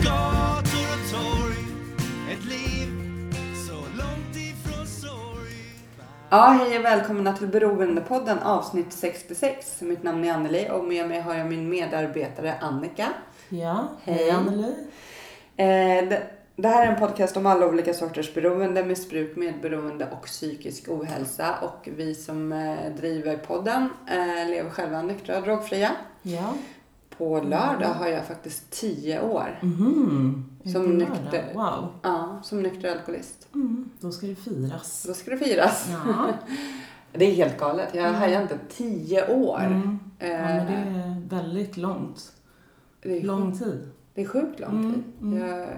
Stockholms gator och torg Ett liv så långt ifrån sorg Ja, hej och välkomna till Beroendepodden avsnitt 66. Mitt namn är Anneli och med mig har jag min medarbetare Annika. Ja, Hej. hej Anneli. Eh, det, det här är en podcast om alla olika sorters beroende, missbruk, medberoende och psykisk ohälsa. Och vi som eh, driver podden eh, lever själva nyktra och drogfria. Ja. På lördag har jag faktiskt 10 år. Det Som nykter. Wow. Ja, som nykter alkoholist. Mm. Då ska det firas. Då ska det firas. Ja. Det är helt galet. Jag hajar inte. 10 år. Mm. Ja, Eh, men det är väldigt långt. det är Lång tid. Det är sjukt lång Mm, tid. mm. Jag,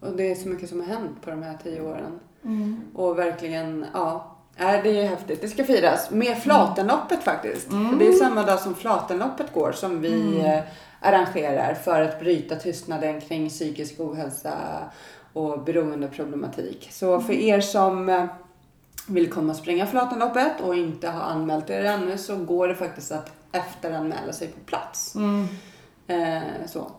och det är så mycket som har hänt på de här tio åren. Mm. Och verkligen, ja. Äh, det är häftigt. Det ska firas med Flatenloppet faktiskt. Mm. För det är samma dag som Flatenloppet går som vi Mm. eh, arrangerar för att bryta tystnaden kring psykisk ohälsa och beroendeproblematik. Så för Mm. er som eh, vill komma och springa Flatenloppet och inte har anmält er ännu så går det faktiskt att efteranmäla sig på plats. Mm. Eh, så.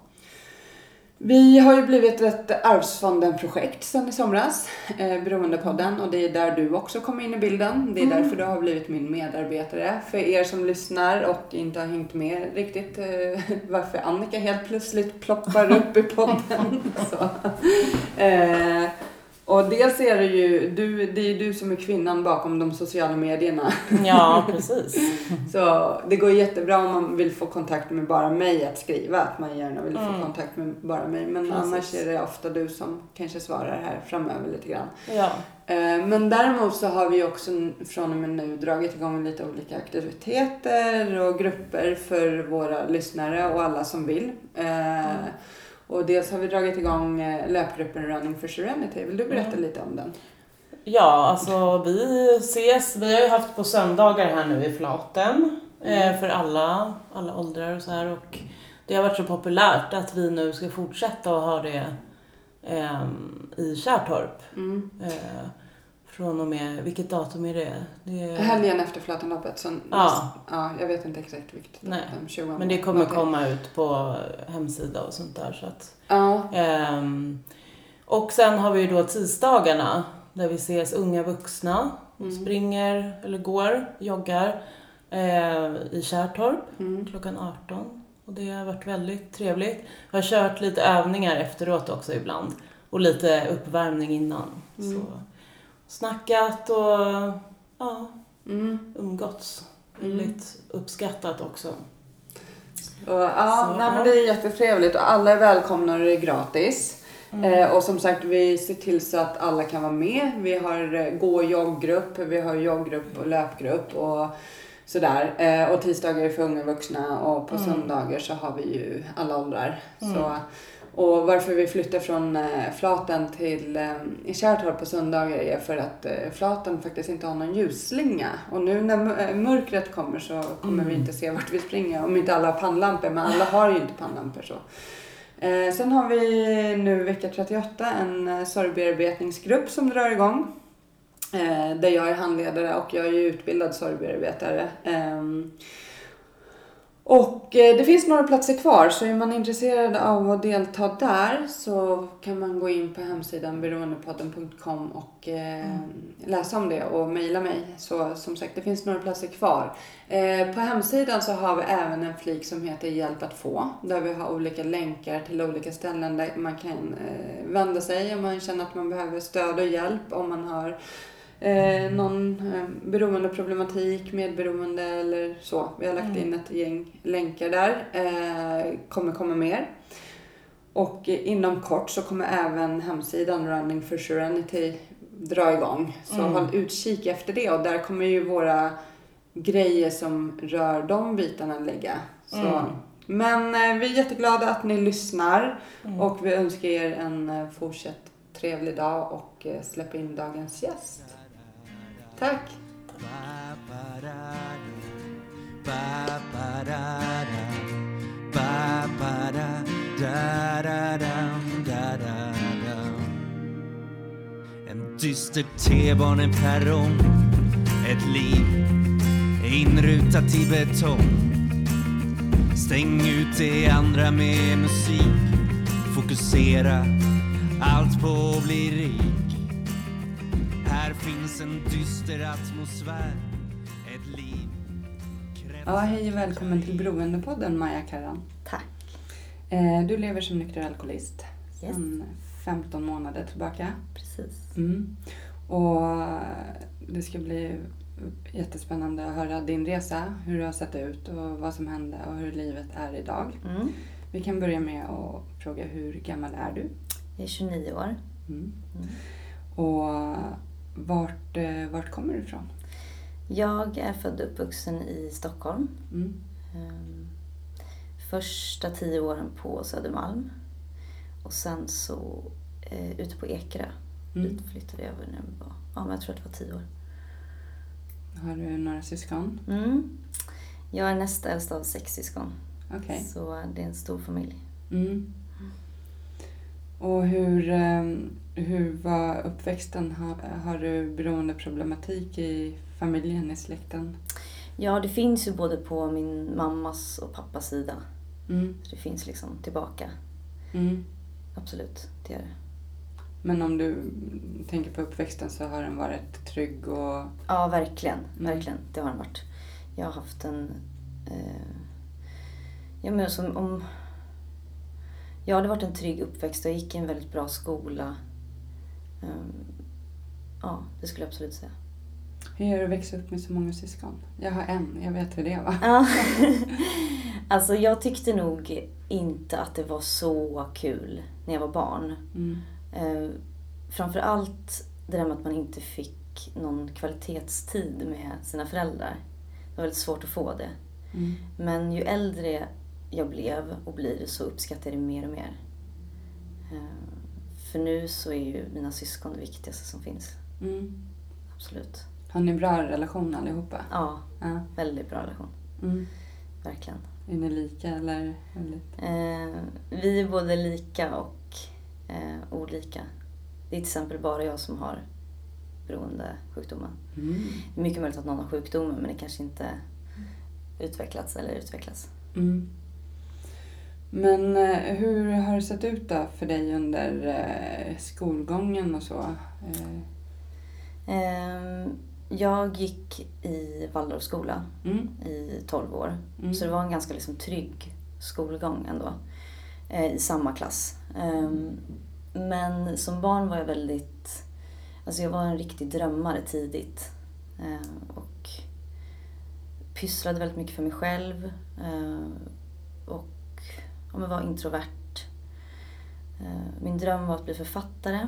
Vi har ju blivit ett Arvsfonden-projekt sedan i somras, eh, Beroendepodden, och det är där du också kommer in i bilden. Det är därför du har blivit min medarbetare. För er som lyssnar och inte har hängt med riktigt eh, varför Annika helt plötsligt ploppar upp i podden. Så. Eh, och dels är det ju du, det är du som är kvinnan bakom de sociala medierna. Ja, precis. Så det går jättebra om man vill få kontakt med bara mig att skriva, att man gärna vill få Mm. kontakt med bara mig. Men Precis. annars är det ofta du som kanske svarar här framöver lite grann. Ja. Eh, Men däremot så har vi också från och med nu dragit igång lite olika aktiviteter och grupper för våra lyssnare och alla som vill. Eh, Och dels har vi dragit igång eh, löpgruppen Running for Serenity. Vill du berätta Mm. lite om den? Ja, alltså vi ses. Vi har ju haft på söndagar här nu i Flaten. Mm. Eh, för alla, alla åldrar och så här. Och det har varit så populärt att vi nu ska fortsätta att ha det ehm, i Kärrtorp. Mm. Eh, från och med, vilket datum är det? det är, Helgen efter Flatenloppet. Så Ja. ja. Jag vet inte exakt vilket Nej, datum. 20 men det kommer någonting. komma ut på hemsida och sånt där. Så att, Ja. ehm, och sen har vi ju då tisdagarna där vi ses unga vuxna Mm. springer eller går, joggar eh, i Kärrtorp Mm. klockan 18. Och det har varit väldigt trevligt. Jag har kört lite övningar efteråt också ibland och lite uppvärmning innan. Mm. Så snackat och ja, Mm. umgåtts. Mm. Väldigt uppskattat också. Och, ja, nej, men det är jättetrevligt och alla är välkomna och det är gratis. Mm. Eh, och som sagt, vi ser till så att alla kan vara med. Vi har eh, gå och joggrupp, vi har joggrupp och löpgrupp och sådär. Eh, och tisdagar är för unga vuxna och på Mm. söndagar så har vi ju alla åldrar. Mm. Så, och varför vi flyttar från eh, Flaten till eh, i Kärrtorp på söndagar är för att eh, Flaten faktiskt inte har någon ljusslinga. Och nu när mö- mörkret kommer så kommer vi Mm. inte se vart vi springer. Om inte alla har pannlampor, men alla har ju inte pannlampor så. Sen har vi nu vecka 38 en sorgbearbetningsgrupp som drar igång. Där jag är handledare och jag är utbildad sorgbearbetare. Och eh, det finns några platser kvar så är man intresserad av att delta där så kan man gå in på hemsidan beroendepodden.com och eh, läsa om det och mejla mig. Så som sagt, det finns några platser kvar. Eh, på hemsidan så har vi även en flik som heter Hjälp att få där vi har olika länkar till olika ställen där man kan eh, vända sig om man känner att man behöver stöd och hjälp om man har eh, någon eh, beroendeproblematik, medberoende eller så. Vi har lagt Mm. in ett gäng länkar där. Eh, kommer komma mer. Och eh, inom kort så kommer även hemsidan Running for Serenity dra igång. Så Mm. håll utkik efter det och där kommer ju våra grejer som rör de bitarna ligga. Så Mm. Men eh, vi är jätteglada att ni lyssnar Mm. och vi önskar er en eh, fortsatt trevlig dag och eh, släpp in dagens gäst. Tack! En dyster T-baneperrong Ett liv inrutat i betong. Stäng ut det andra med musik. Fokusera allt på att bli rik. Här finns en dyster atmosfär Ett liv Ja, hej och välkommen till Beroendepodden Maja Karran. Tack. Eh, Du lever som nykter alkoholist Yes. sedan 15 månader tillbaka. Precis. Mm. Och det ska bli jättespännande att höra din resa, hur du har sett ut och vad som hände och hur livet är idag. Mm. Vi kan börja med att fråga hur gammal är du? Jag är 29 år. Mm. Mm. Och vart, eh, vart kommer du ifrån? Jag är född och uppvuxen i Stockholm. Mm. Ehm, Första tio åren på Södermalm. Och sen så eh, ute på Ekerö. Mm. Dit flyttade jag när jag var, ja men jag tror att det var tio år. Har du några syskon? Mm. Jag är näst äldst av sex syskon. Okej. Så det är en stor familj. Mm. Och hur, eh, hur var uppväxten? Har, har du beroendeproblematik i familjen, i släkten? Ja, det finns ju både på min mammas och pappas sida. Mm. Så det finns liksom tillbaka. Mm. Absolut, det gör det. Men om du tänker på uppväxten så har den varit trygg och... Ja, verkligen. Mm. Verkligen. Det har den varit. Jag har haft en... Eh, ja, men som om... Ja, det har varit en trygg uppväxt och jag gick i en väldigt bra skola. Ehm, ja, det skulle jag absolut säga. Hur är det att växa upp med så många syskon? Jag har en, jag vet hur det var. Ja. alltså, jag tyckte nog inte att det var så kul när jag var barn. Mm. Eh, framför allt det där med att man inte fick någon kvalitetstid med sina föräldrar. Det var väldigt svårt att få det. Mm. Men ju äldre jag blev och blir så uppskattar jag det mer och mer. Eh, För nu så är ju mina syskon det viktigaste som finns. Mm. Absolut. Har ni bra relation allihopa? Ja, Ja. väldigt bra relation. Mm. Verkligen. Är ni lika eller? Eh, vi är både lika och eh, olika. Det är till exempel bara jag som har beroendesjukdomen. Mm. Det är mycket möjligt att någon har sjukdomen men det kanske inte utvecklats eller utvecklats. Mm. Men eh, hur har det sett ut då för dig under eh, skolgången och så? Eh, Ehm, Jag gick i Waldorfskola mm. i 12 år. Mm. Så det var en ganska liksom trygg skolgång ändå. I samma klass. Ehm, Men som barn var jag väldigt... Alltså jag var en riktig drömmare tidigt. Och pysslade väldigt mycket för mig själv. Ehm, Och ja, men var introvert. Ehm, Min dröm var att bli författare.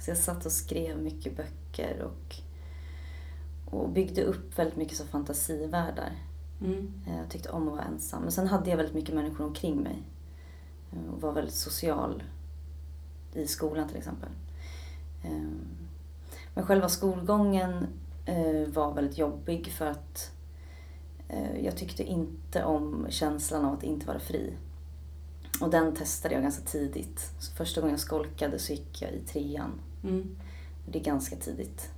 Så jag satt och skrev mycket böcker och, och byggde upp väldigt mycket som fantasivärldar. Mm. Eh, Jag tyckte om att vara ensam. Men sen hade jag väldigt mycket människor omkring mig. Eh, Och var väldigt social i skolan till exempel. Eh, Men själva skolgången eh, var väldigt jobbig för att eh, jag tyckte inte om känslan av att inte vara fri. Och den testade jag ganska tidigt. Så första gången jag skolkade så gick jag i trean. Mm. Det är ganska tidigt.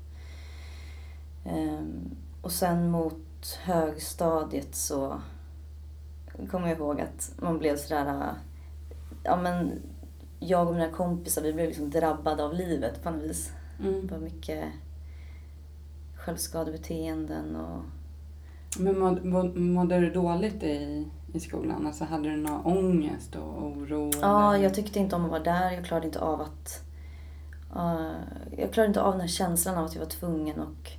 Ehm, och sen mot högstadiet så kommer jag ihåg att man blev sådär... Ja men jag och mina kompisar vi blev liksom drabbade av livet på något vis. Det Mm. var mycket självskadebeteenden och... Men må, må, mådde du dåligt i, i skolan? Alltså hade du någon ångest och oro? Ja, eller? jag tyckte inte om att vara där. Jag klarade inte av att... eh, jag klarade inte av den här känslan av att jag var tvungen och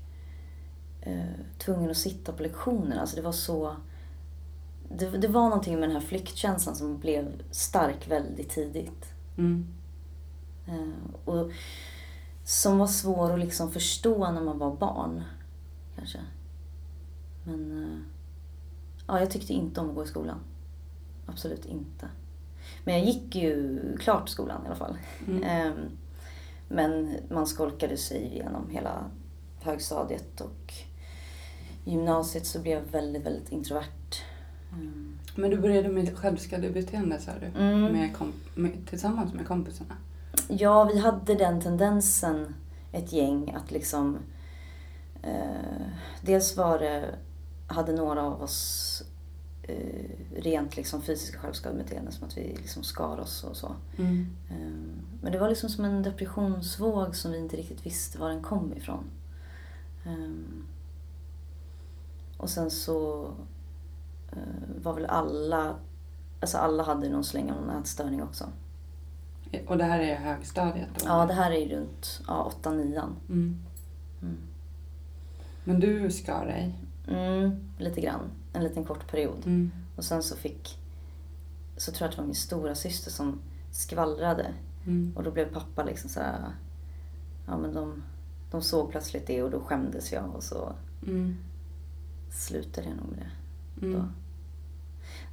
eh, tvungen att sitta på lektionerna. Alltså det var så... Det, det var någonting med den här flyktkänslan som blev stark väldigt tidigt. Mm. Eh, och som var svår att liksom förstå när man var barn, kanske. Men... ja, jag tyckte inte om att gå i skolan. Absolut inte. Men jag gick ju klart skolan i alla fall. Mm. Ehm, Men man skolkade sig igenom hela högstadiet och gymnasiet så blev jag väldigt, väldigt introvert. Ehm, Men du började med självskadebeteende sa du? Mm. Med med, tillsammans med kompisarna? Ja, vi hade den tendensen, ett gäng, att liksom... Eh, dels var det, hade några av oss eh, rent liksom fysiska självskadebeteenden, som att vi liksom skar oss och så. Mm. Eh, men det var liksom som en depressionsvåg som vi inte riktigt visste var den kom ifrån. Eh, och sen så eh, var väl alla, alltså alla hade någon släng av någon ätstörning också. Och det här är högstadiet då? Ja, det här är runt ja, 8-9. Mm. Mm. Men du skar dig? Mm, lite grann. En liten kort period. Mm. Och sen så fick, så tror jag att det var min stora syster som skvallrade. Mm. Och då blev pappa liksom så här, ja men de, de såg plötsligt det och då skämdes jag och så Mm. slutade jag nog med det. Mm. Då.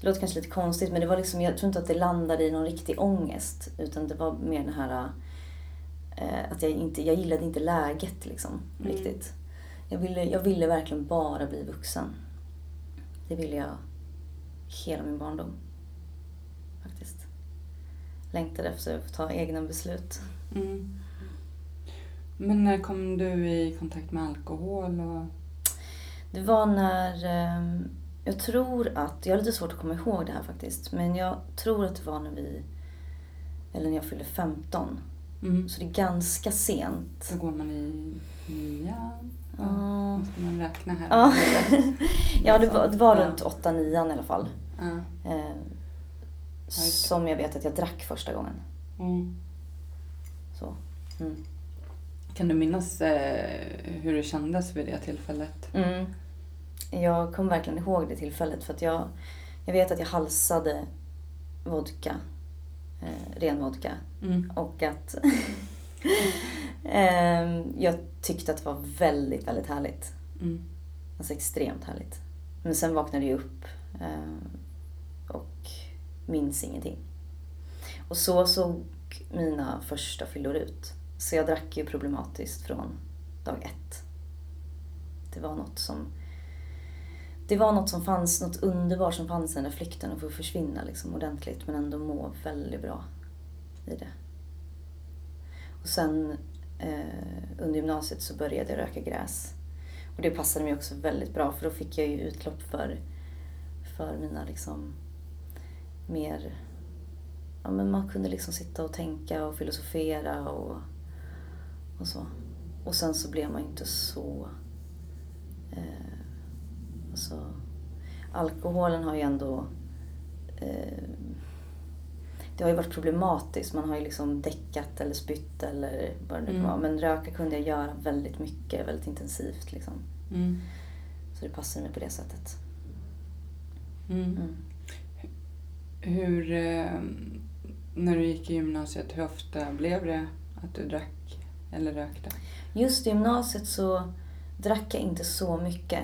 Det låter kanske lite konstigt men det var liksom, jag tror inte att det landade i någon riktig ångest. Utan det var mer den här eh, att jag inte, jag gillade inte läget liksom Mm. riktigt. Jag ville, jag ville verkligen bara bli vuxen. Det ville jag hela min barndom. Faktiskt. Längtade efter att få ta egna beslut. Mm. Men när kom du i kontakt med alkohol? Och... Det var när, eh, jag tror att, jag har lite svårt att komma ihåg det här faktiskt, men jag tror att det var när vi, eller när jag fyllde 15. Mm. Så det är ganska sent. Så går man i nian? Ja. Måste man räkna här? Ja, ja det, var, det var runt 8-9 i alla fall. Eh, som jag vet att jag drack första gången. Mm. Så. Mm. Kan du minnas eh, hur det kändes vid det tillfället? Mm. Jag kommer verkligen ihåg det tillfället för att jag, jag vet att jag halsade vodka, eh, ren vodka. Mm. Och att jag tyckte att det var väldigt, väldigt härligt. Mm. Alltså extremt härligt. Men sen vaknade jag upp eh, och minns ingenting. Och så såg mina första fyllor ut. Så jag drack ju problematiskt från dag ett. Det var något som det var något som fanns, något underbart som fanns i den där flykten och få försvinna liksom ordentligt men ändå må väldigt bra i det. Och sen Eh, under gymnasiet så började jag röka gräs. Och det passade mig också väldigt bra för då fick jag ju utlopp för, för mina liksom mer... Ja men man kunde liksom sitta och tänka och filosofera och, och så. Och sen så blev man ju inte så... Eh, alltså, alkoholen har ju ändå... Eh, det har ju varit problematiskt. Man har ju liksom däckat eller spytt eller vad det nu Mm. vara. Men röka kunde jag göra väldigt mycket, väldigt intensivt liksom. Mm. Så det passade mig på det sättet. Mm. Mm. Hur, eh, när du gick i gymnasiet, hur ofta blev det att du drack eller rökte? Just i gymnasiet så drack jag inte så mycket.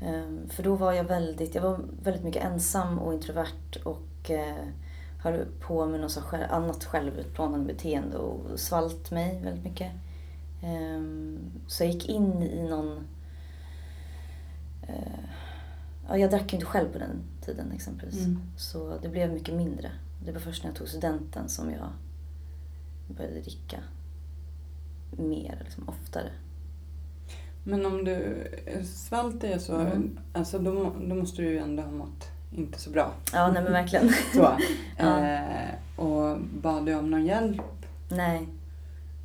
Ehm, För då var jag väldigt, jag var väldigt mycket ensam och introvert och eh, höll på med något själv, annat självutplånande beteende och svalt mig väldigt mycket. Ehm, Så jag gick in i någon... eh, Ja, jag drack ju inte själv på den tiden exempelvis. Mm. Så det blev mycket mindre. Det var först när jag tog studenten som jag började dricka mer, liksom, oftare. Men om du svalt dig så, Mm. alltså då, då måste du ju ändå ha mått inte så bra. Ja, nej men verkligen. Så. Ja. eh, och bad du om någon hjälp? nej.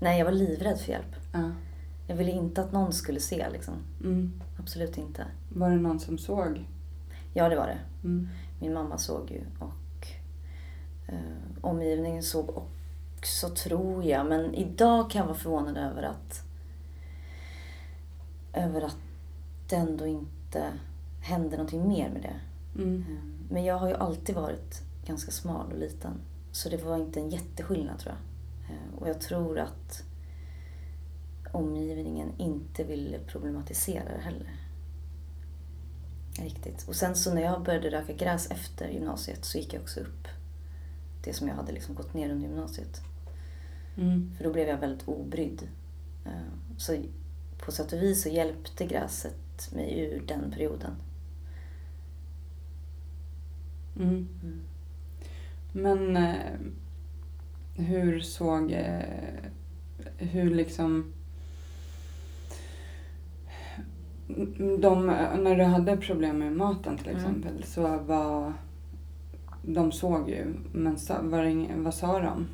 Nej, jag var livrädd för hjälp. Ja. Jag ville inte att någon skulle se liksom. Mm. Absolut inte. Var det någon som såg? Ja, det var det. Mm. Min mamma såg ju och eh, omgivningen såg också, tror jag. Men idag kan jag vara förvånad över att över att det ändå inte hände någonting mer med det. Mm. Eh, Men jag har ju alltid varit ganska smal och liten. Så det var inte en jätteskillnad tror jag. Eh, Och jag tror att omgivningen inte ville problematisera det heller. Riktigt. Och sen så när jag började röka gräs efter gymnasiet så gick jag också upp det som jag hade liksom gått ner under gymnasiet. Mm. För då blev jag väldigt obrydd. Eh, Så på sätt och vis så hjälpte gräset mig ur den perioden. Mm. Mm. Men eh, hur såg... Eh, hur liksom... De, när du hade problem med maten till Mm. exempel så var... De såg ju, men sa, var vad sa de?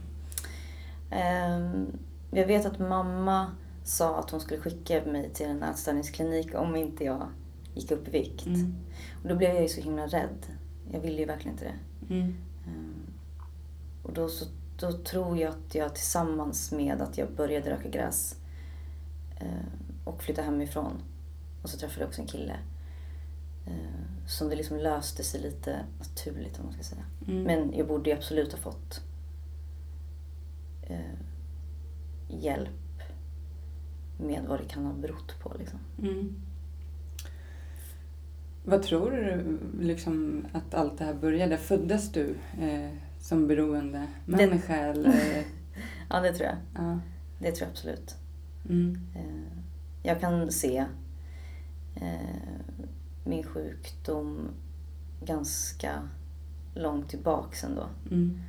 Ehm, Jag vet att mamma sa att hon skulle skicka mig till en ätstörningsklinik om inte jag gick upp i vikt. Mm. Och då blev jag ju så himla rädd. Jag ville ju verkligen inte det. Mm. Ehm, Och då, så, då tror jag att jag tillsammans med att jag började röka gräs eh, och flytta hemifrån och så träffade jag också en kille. eh, Som det liksom löste sig lite naturligt om man ska säga. Mm. Men jag borde ju absolut ha fått eh, hjälp med vad det kan ha berott på. Liksom. Mm. Vad tror du liksom att allt det här började? Föddes du eh, som beroende människa eller? Ja, det tror jag. ja. Det tror jag absolut. Mm. Eh, Jag kan se eh, min sjukdom ganska långt tillbaks ändå. Mm.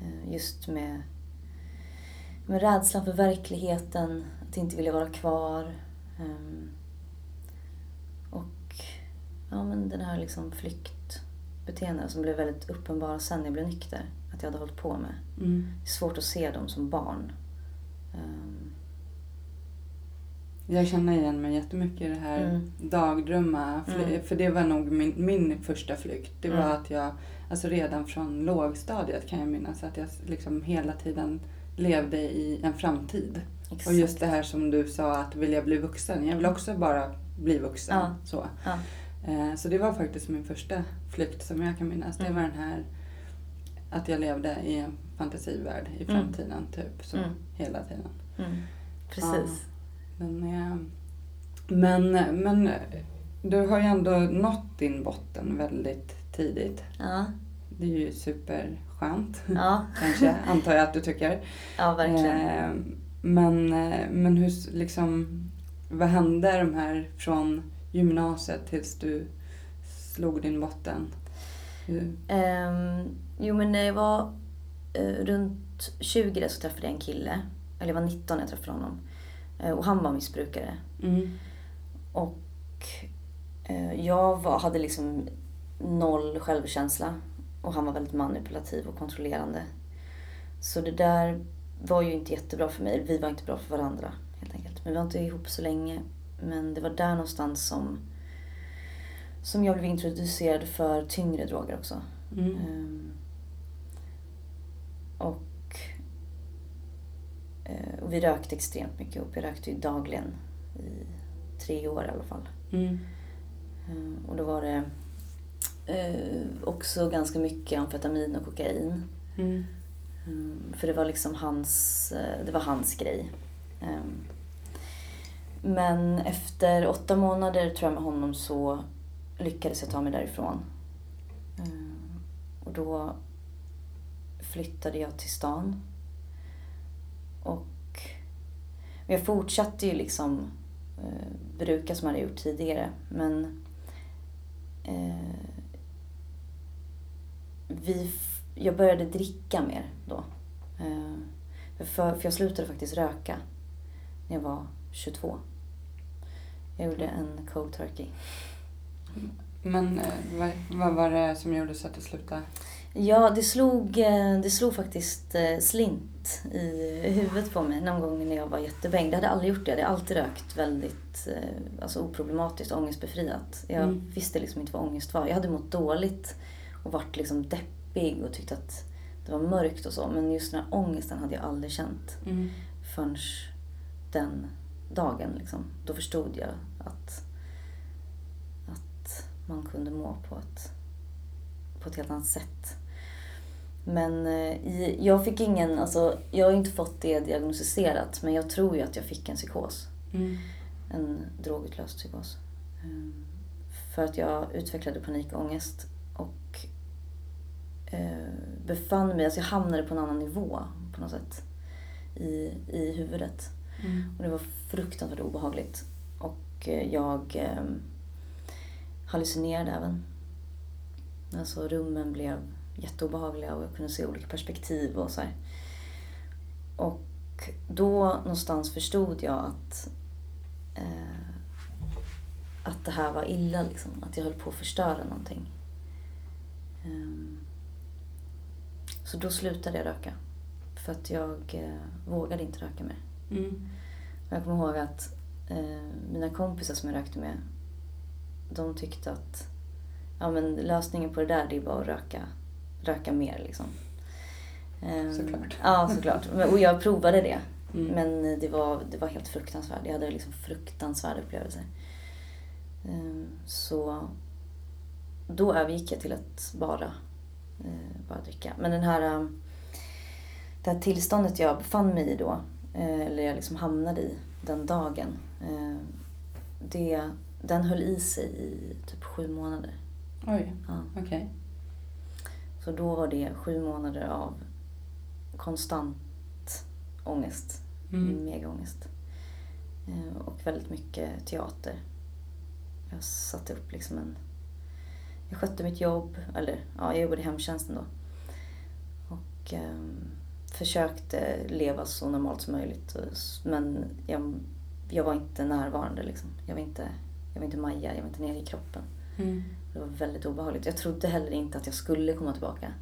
Eh, Just med, med rädslan för verkligheten, att inte vilja vara kvar. Och ja, men den här liksom flyktbeteenden som blev väldigt uppenbara sen när jag blev nykter. Att jag hade hållit på med. Mm. Det är svårt att se dem som barn. Ehm, Jag känner igen mig jättemycket i det här Mm. dagdrömma. För, Mm. för det var nog min, min första flykt. Det var Mm. att jag, alltså redan från lågstadiet kan jag minnas att jag liksom hela tiden levde i en framtid. exakt. Och just det här som du sa att vilja bli vuxen. Jag vill också bara bli vuxen. Ja. Så. Ja. Eh, så det var faktiskt min första flykt som jag kan minnas. Det Mm. var den här att jag levde i en fantasivärld i Mm. framtiden. Typ så Mm. hela tiden. Mm. Precis. Men, eh, men, men du har ju ändå nått din botten väldigt tidigt. Ja, Det är ju superskönt. ja. Kanske, antar jag att du tycker. ja verkligen. Eh, men, men hur, liksom, vad hände de här från gymnasiet tills du slog din botten? Ehm, jo, men när jag var eh, runt 20 där så träffade jag en kille. Eller jag var 19 när jag träffade honom. Eh, och han var missbrukare. mm, Och eh, jag var, hade liksom noll självkänsla. Och han var väldigt manipulativ och kontrollerande. Så det där var ju inte jättebra för mig. Vi var inte bra för varandra helt enkelt. Men vi var inte ihop så länge. Men det var där någonstans som, som jag blev introducerad för tyngre droger också. mm, Ehm, och, eh, och vi rökte extremt mycket ihop. Jag rökte ju dagligen i tre år i alla fall. mm, Ehm, och då var det eh, också ganska mycket amfetamin och kokain. mm, Ehm, för det var liksom hans, eh, det var hans grej. Men efter åtta månader tror jag med honom så lyckades jag ta mig därifrån. Eh, och då flyttade jag till stan. Och jag fortsatte ju liksom eh, bruka som jag hade gjort tidigare. Men eh, vi, jag började dricka mer då. Eh, för, för jag slutade faktiskt röka när jag var 22. Jag gjorde en cold turkey. Men eh, vad, vad var det som gjorde så att du slutade? Ja, det slog, eh, det slog faktiskt eh, slint i huvudet på mig någon gång när jag var jättebäng. Det hade aldrig gjort det. Jag hade alltid rökt väldigt alltså oproblematiskt, ångestbefriat. Jag Mm. visste liksom inte vad ångest var. Jag hade mått dåligt och varit liksom deppig och tyckt att det var mörkt och så. Men just den här ångesten hade jag aldrig känt Mm, förrän den dagen. Liksom. Då förstod jag att, att man kunde må på ett, på ett helt annat sätt. Men eh, jag fick ingen, alltså jag har inte fått det diagnostiserat men jag tror ju att jag fick en psykos. mm, En drogutlöst psykos. Ehm, för att jag utvecklade panikångest och eh, befann mig, alltså jag hamnade på en annan nivå på något sätt i, i huvudet. Mm. Och det var fruktansvärt obehagligt. Och eh, jag eh, hallucinerade även. Alltså rummen blev jätteobehagliga och jag kunde se olika perspektiv och så här. Och då någonstans förstod jag att eh, att det här var illa liksom. Att jag höll på att förstöra någonting. Ehm, så då slutade jag röka. För att jag eh, vågade inte röka mer. Mm. Jag kommer ihåg att eh, mina kompisar som jag rökte med, de tyckte att ja, men lösningen på det där det är bara att röka, röka mer. Liksom. Ehm, Såklart. Ja, såklart. Men- Och jag provade det. Mm. Men det var, det var helt fruktansvärt. Jag hade liksom fruktansvärda upplevelser. Ehm, Så då övergick jag till att bara, eh, bara dricka. Men den här, eh, det här tillståndet jag befann mig i då, eh, eller jag liksom hamnade i den dagen, eh, det, den höll i sig i typ sju månader. Oj, Ja. okej. Så då var det sju månader av konstant ångest. Mm. Megaångest. Eh, Och väldigt mycket teater. Jag satte upp liksom en... Jag skötte mitt jobb, eller ja, jag jobbade i hemtjänsten då. Och ehm, försökte leva så normalt som möjligt. Men jag, jag var inte närvarande liksom. Jag var inte, jag var inte Maja, jag var inte nere i kroppen. Mm. Det var väldigt obehagligt. Jag trodde heller inte att jag skulle komma tillbaka.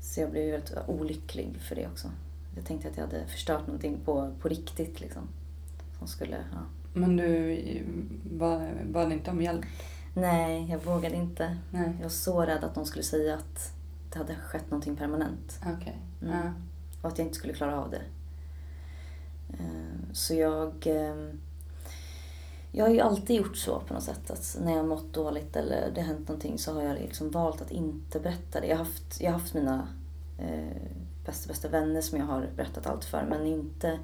Så jag blev väldigt olycklig för det också. Jag tänkte att jag hade förstört någonting på, på riktigt liksom. Som skulle, ja. Men du bad, inte om hjälp? Nej, jag vågade inte. Nej. Jag var så rädd att de skulle säga att det hade skett någonting permanent. Okej. Mm. Ja. Och att jag inte skulle klara av det. Eh, Så jag... eh, Jag har ju alltid gjort så på något sätt. Att när jag har mått dåligt eller det har hänt någonting så har jag liksom valt att inte berätta det. Jag har haft, jag har haft mina eh, bästa, bästa vänner som jag har berättat allt för. Men inte...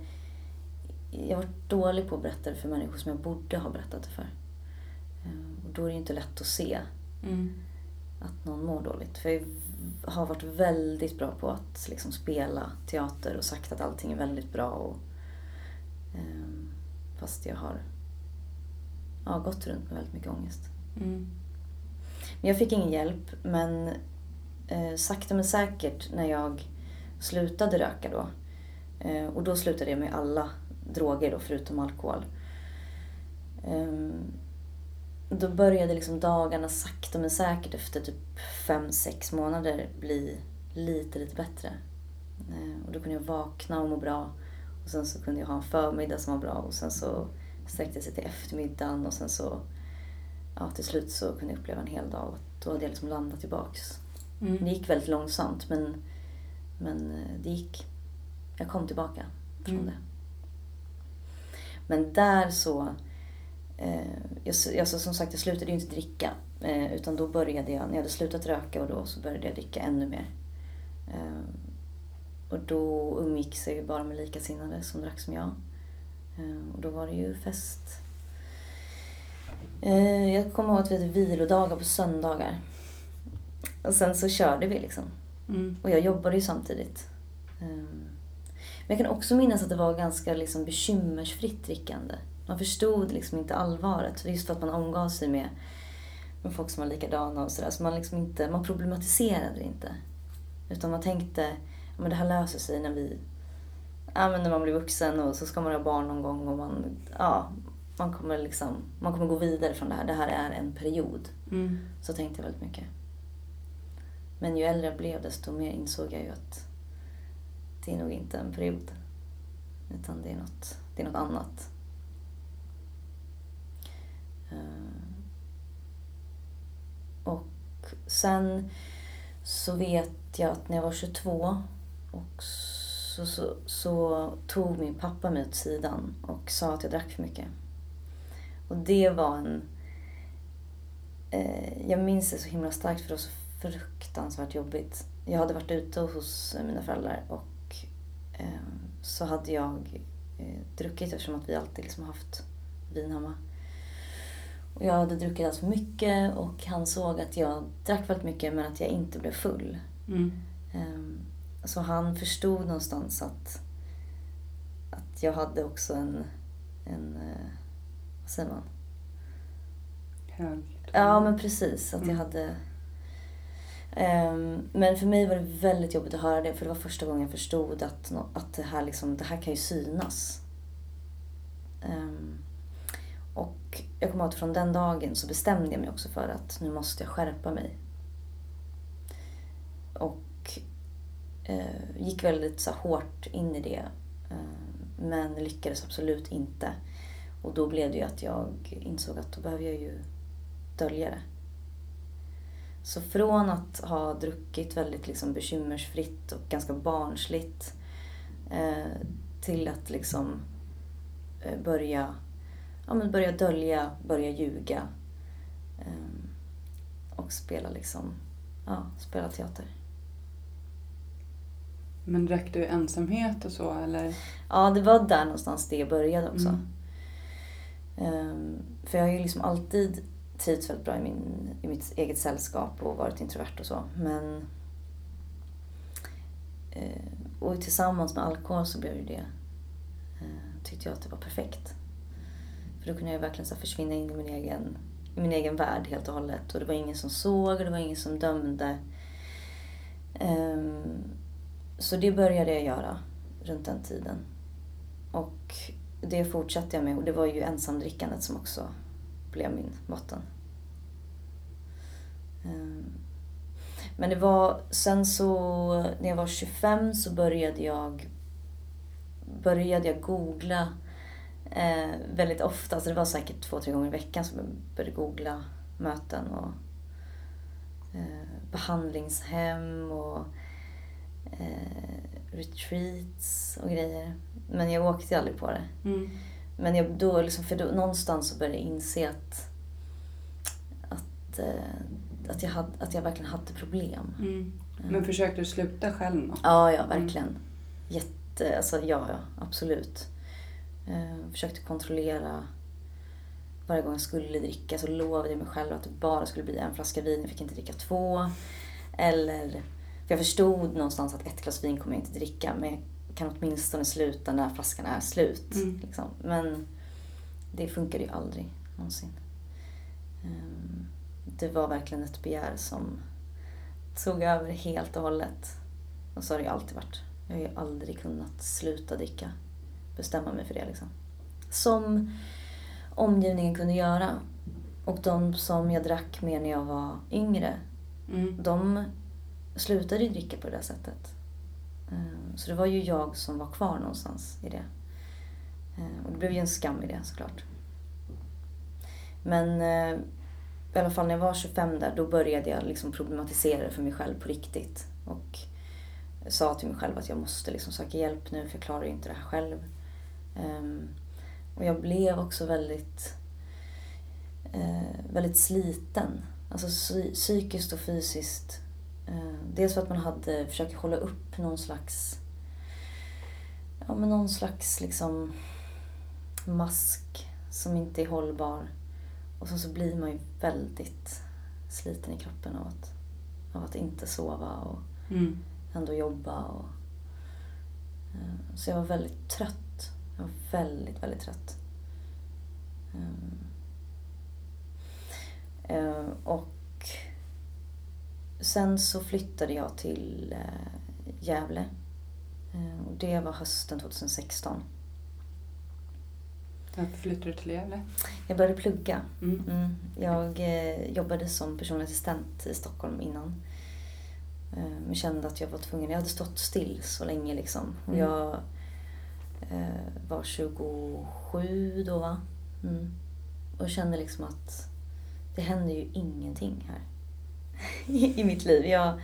Jag har varit dålig på att berätta det för människor som jag borde ha berättat det för. Eh, Och då är det ju inte lätt att se Mm. att någon mår dåligt. För jag har varit väldigt bra på att liksom spela teater och sagt att allting är väldigt bra. Och, ehm, fast jag har ja, gått runt med väldigt mycket ångest. Mm. Men jag fick ingen hjälp. Men eh, sakta men säkert när jag slutade röka då. Eh, och då slutade jag med alla droger då, förutom alkohol. Ehm, då började liksom dagarna sakta men säkert efter typ fem sex månader bli lite, lite bättre. Eh, och då kunde jag vakna och må bra. Och sen så kunde jag ha en förmiddag som var bra och sen så sträckte det sig till eftermiddagen och sen så ja, till slut så kunde jag uppleva en hel dag och då hade jag liksom landat tillbaks. Det Mm. gick väldigt långsamt men, men eh, det gick. Jag kom tillbaka från Mm. det. Men där så... Eh, jag, jag, så som sagt, jag slutade ju inte dricka. Eh, utan då började jag, när jag hade slutat röka och då så började jag dricka ännu mer. Eh, och då umgicks jag ju bara med likasinnade som drack som jag. Och då var det ju fest. Jag kommer ihåg att vi hade vilodagar på söndagar. Och sen så körde vi liksom. Mm. Och jag jobbade ju samtidigt. Men jag kan också minnas att det var ganska liksom bekymmersfritt drickande. Man förstod liksom inte allvaret. Just för att man omgav sig med, med folk som var likadana och sådär. Så man, liksom inte, man problematiserade det inte. Utan man tänkte, men det här löser sig när vi... Ja, men när man blir vuxen och så ska man ha barn någon gång och man... Ja, man kommer liksom... Man kommer gå vidare från det här. Det här är en period. Mm. Så tänkte jag väldigt mycket. Men ju äldre jag blev desto mer insåg jag ju att det är nog inte en period. Utan det är något, det är något annat. Eh, och sen så vet jag att när jag var 22 och så, så, så tog min pappa mig åt sidan och sa att jag drack för mycket. Och det var en... Eh, jag minns det så himla starkt för det var så fruktansvärt jobbigt. Jag hade varit ute hos mina föräldrar och eh, så hade jag eh, druckit eftersom att vi alltid liksom haft vin hemma. Och jag hade druckit alldeles för mycket och han såg att jag drack väldigt mycket men att jag inte blev full. Mm. Ehm, Så han förstod någonstans att, att jag hade också en, en eh, vad säger man? Hög. Ja men precis, att jag Mm. hade Ehm, men för mig var det väldigt jobbigt att höra det för det var första gången jag förstod att, att det, här liksom, det här kan ju synas. Ehm, och jag kommer ihåg att från den dagen så bestämde jag mig också för att nu måste jag skärpa mig. Och eh, gick väldigt så hårt in i det. Eh, men lyckades absolut inte. Och då blev det ju att jag insåg att då behöver jag ju dölja det. Så från att ha druckit väldigt liksom bekymmersfritt och ganska barnsligt eh, till att liksom eh, börja, ja, men börja dölja, börja ljuga eh, och spela liksom, ja, spela teater. Men drack du ensamhet och så eller? Ja, det var där någonstans det började också. Mm. Ehm, för jag har ju liksom alltid trivts väldigt bra i, min, i mitt eget sällskap och varit introvert och så. Men... Eh, och tillsammans med alkohol så blev ju det... Eh, tyckte jag att det var perfekt. För då kunde jag verkligen så försvinna in i min egen, i min egen värld helt och hållet. Och det var ingen som såg och det var ingen som dömde. Um, så det började jag göra runt den tiden. Och det fortsatte jag med och det var ju ensamdrickandet som också blev min botten. Ehm, men det var, sen så när jag var 25 så började jag började jag googla eh, väldigt ofta. Så det var säkert två, tre gånger i veckan som jag började googla möten och eh, behandlingshem och eh, retreats och grejer. Men jag åkte aldrig på det. Mm. Men jag, då, liksom, för då, någonstans så började jag inse att, att, eh, att, jag hade, att jag verkligen hade problem. Mm. Men försökte du sluta själv då? Ja, ja, verkligen. Jätte, alltså ja, ja, absolut. Eh, försökte kontrollera varje gång jag skulle dricka så lovade jag mig själv att det bara skulle bli en flaska vin, jag fick inte dricka två. Eller, för jag förstod någonstans att ett glas vin kommer jag inte dricka, men jag kan åtminstone sluta när flaskan är slut. Mm. Liksom. Men det funkade ju aldrig någonsin. Ehm, Det var verkligen ett begär som tog över helt och hållet. Och så har det ju alltid varit. Jag har ju aldrig kunnat sluta dricka. Bestämma mig för det liksom. Som omgivningen kunde göra. Och de som jag drack med när jag var yngre, Mm. de slutade ju dricka på det där sättet. Eh, Så det var ju jag som var kvar någonstans i det. Eh, Och det blev ju en skam i det såklart. Men eh, i alla fall när jag var 25 där, då började jag liksom problematisera det för mig själv på riktigt. Och sa till mig själv att jag måste liksom söka hjälp nu för jag klarar ju inte det här själv. Ehm, Och jag blev också väldigt, eh, väldigt sliten. Alltså psy- psykiskt och fysiskt. Eh, Dels för att man hade försökt hålla upp någon slags ja, men någon slags liksom mask som inte är hållbar. Och så, så blir man ju väldigt sliten i kroppen av att, av att inte sova och Mm. ändå jobba. Och, eh, så jag var väldigt trött. Jag var väldigt, väldigt trött. Ehm, eh, och sen så flyttade jag till eh, Gävle. Eh, och det var hösten 2016. Varför flyttade du till Gävle? Jag började plugga. Mm. Mm. Jag eh, jobbade som personlig assistent i Stockholm innan. Men kände att jag var tvungen. Jag hade stått still så länge liksom. Och Mm. jag var 27 då va? Mm. Och kände liksom att det händer ju ingenting här. I mitt liv. Jag,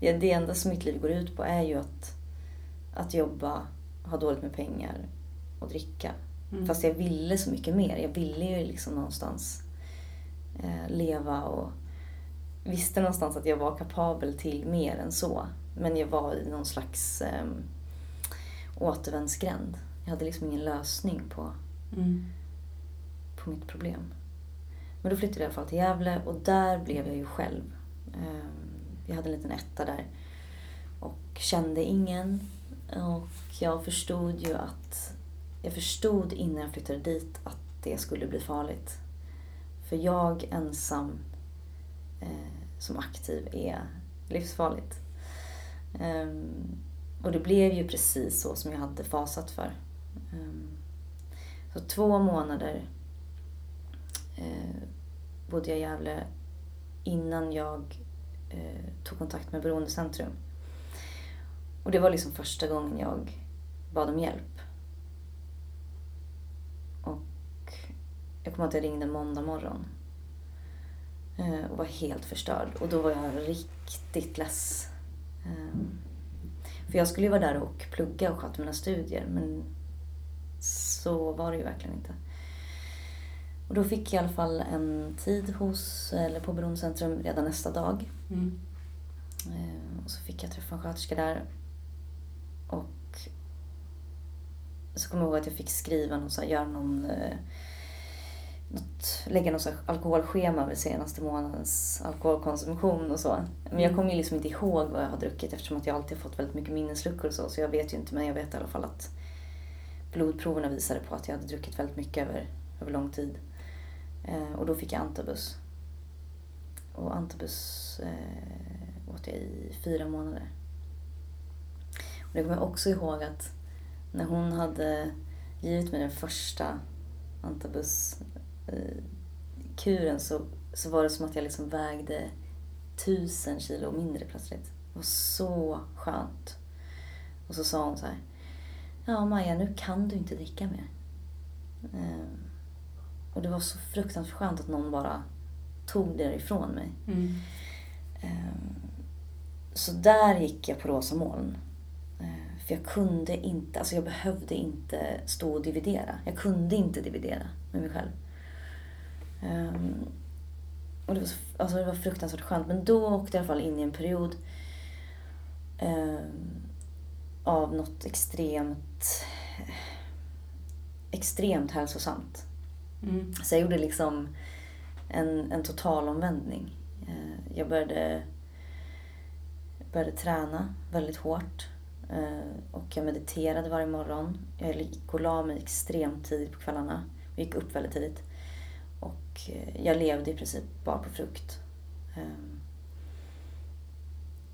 det, det enda som mitt liv går ut på är ju att, att jobba, ha dåligt med pengar och dricka. Mm. Fast jag ville så mycket mer. Jag ville ju liksom någonstans eh, leva och visste någonstans att jag var kapabel till mer än så. Men jag var i någon slags eh, återvändsgränd. Jag hade liksom ingen lösning på, Mm. på mitt problem. Men då flyttade jag i alla fall till Gävle och där blev jag ju själv. Ehm, Jag hade en liten etta där. Och kände ingen. Och jag förstod ju att... Jag förstod innan jag flyttade dit att det skulle bli farligt. För jag ensam eh, som aktiv är livsfarligt. Ehm, och det blev ju precis så som jag hade fasat för. Ehm, så två månader eh, bodde jag i Gävle innan jag eh, tog kontakt med Beroendecentrum. Och det var liksom första gången jag bad om hjälp. Och jag kommer ihåg att jag ringde måndag morgon. Eh, och var helt förstörd. Och då var jag riktigt less. Ehm, för jag skulle ju vara där och plugga och sköta mina studier. Men så var det ju verkligen inte. Och då fick jag i alla fall en tid hos, eller på Beroendecentrum redan nästa dag. Mm. Eh, Och så fick jag träffa en sköterska där. Och så kommer jag ihåg att jag fick skriva någon, så här, göra någon, eh, något, lägga något alkoholschema över senaste månadens alkoholkonsumtion och så. Men jag kommer ju liksom inte ihåg vad jag har druckit eftersom att jag alltid har fått väldigt mycket minnesluckor och så. Så jag vet ju inte, men jag vet i alla fall att blodproverna visade på att jag hade druckit väldigt mycket över, över lång tid. Eh, och då fick jag antabus. Och antabus eh, åt jag i fyra månader. Och det kommer jag också ihåg att när hon hade givit mig den första antabuskuren så, så var det som att jag liksom vägde tusen kilo mindre plötsligt. Det var så skönt. Och så sa hon så här. Ja, Maja, nu kan du inte dricka mer. Ehm, och det var så fruktansvärt skönt att någon bara tog det ifrån mig. Mm. Ehm, Så där gick jag på rosa moln. Ehm, För jag kunde inte, alltså jag behövde inte stå och dividera. Jag kunde inte dividera med mig själv. Ehm, Och det var, så, alltså det var fruktansvärt skönt. Men då åkte jag i alla fall in i en period ehm, av något extremt extremt hälsosamt. Mm. Så jag gjorde liksom en, en total omvändning. Eh, Jag började, började träna väldigt hårt. eh, Och jag mediterade varje morgon. Jag gick och la mig extremt tidigt på kvällarna. Jag gick upp väldigt tidigt. Och eh, jag levde i princip bara på frukt. Eh,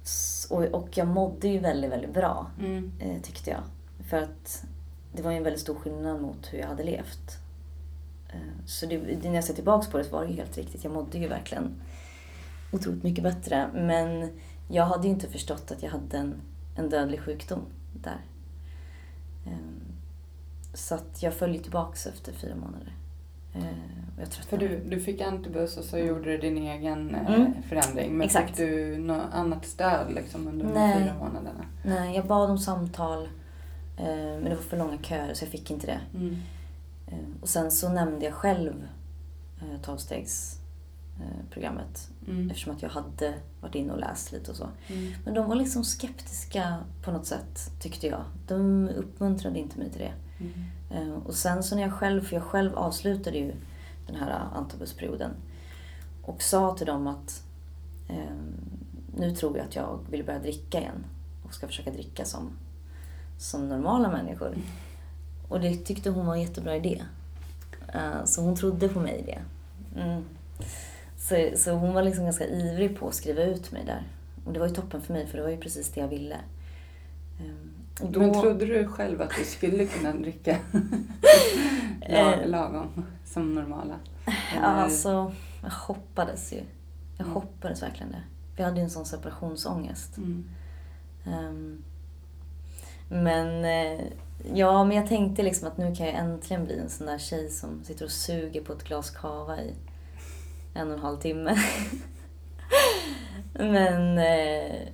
s- Och, jag mådde ju väldigt, väldigt bra Mm. eh, tyckte jag. För att det var ju en väldigt stor skillnad mot hur jag hade levt. Eh, så det, när jag ser tillbaka på det så var det ju helt riktigt. Jag mådde ju verkligen otroligt mycket bättre. Men jag hade ju inte förstått att jag hade en, en dödlig sjukdom där. Eh, Så att jag följde tillbaks efter fyra månader. Eh, För du, du fick antibus och så gjorde du din egen eh, Mm. förändring. Men Exakt. fick du något annat stöd liksom under de Nej. fyra månaderna? Nej, jag bad om samtal. eh, Men det var för långa köer så jag fick inte det. Mm. Och sen så nämnde jag själv tolvstegsprogrammet Mm. eftersom att jag hade varit inne och läst lite och så. Mm. Men de var liksom skeptiska på något sätt, tyckte jag. De uppmuntrade inte mig till det. Mm. Eh, och sen så när jag själv, för jag själv avslutade ju den här eh, antabusperioden och sa till dem att eh, nu tror jag att jag vill börja dricka igen och ska försöka dricka som, som normala människor. Och det tyckte hon var en jättebra idé. Eh, så hon trodde på mig i det. Mm. Så, så hon var liksom ganska ivrig på att skriva ut mig där. Och det var ju toppen för mig för det var ju precis det jag ville. Eh, då- Men trodde du själv att du skulle kunna dricka Eh. lag, lagom som normala? Eller- alltså, jag hoppades ju. Jag Mm. hoppades verkligen det. Vi hade ju en sån separationsångest. Mm. Ehm, men, eh, ja, men jag tänkte liksom att nu kan jag äntligen bli en sån där tjej som sitter och suger på ett glas kava i en och en halv timme. men eh,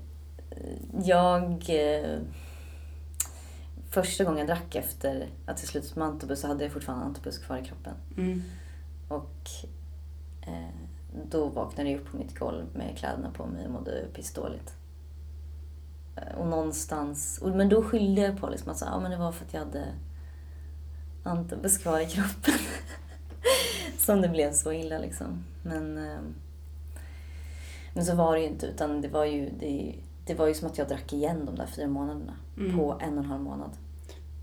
jag... Eh, första gången jag drack efter att jag slutat med antabus så hade jag fortfarande antabus kvar i kroppen. Mm. Och eh, då vaknade jag upp på mitt golv med kläderna på mig och mådde pissdåligt. Eh, Och någonstans, och, men då skyllde jag på liksom att så, ja, men det var för att jag hade antabus kvar i kroppen. som det blev så illa liksom. Men, eh, men så var det ju inte utan det var ju, det, det var ju som att jag drack igen de där fyra månaderna Mm. på en och en halv månad.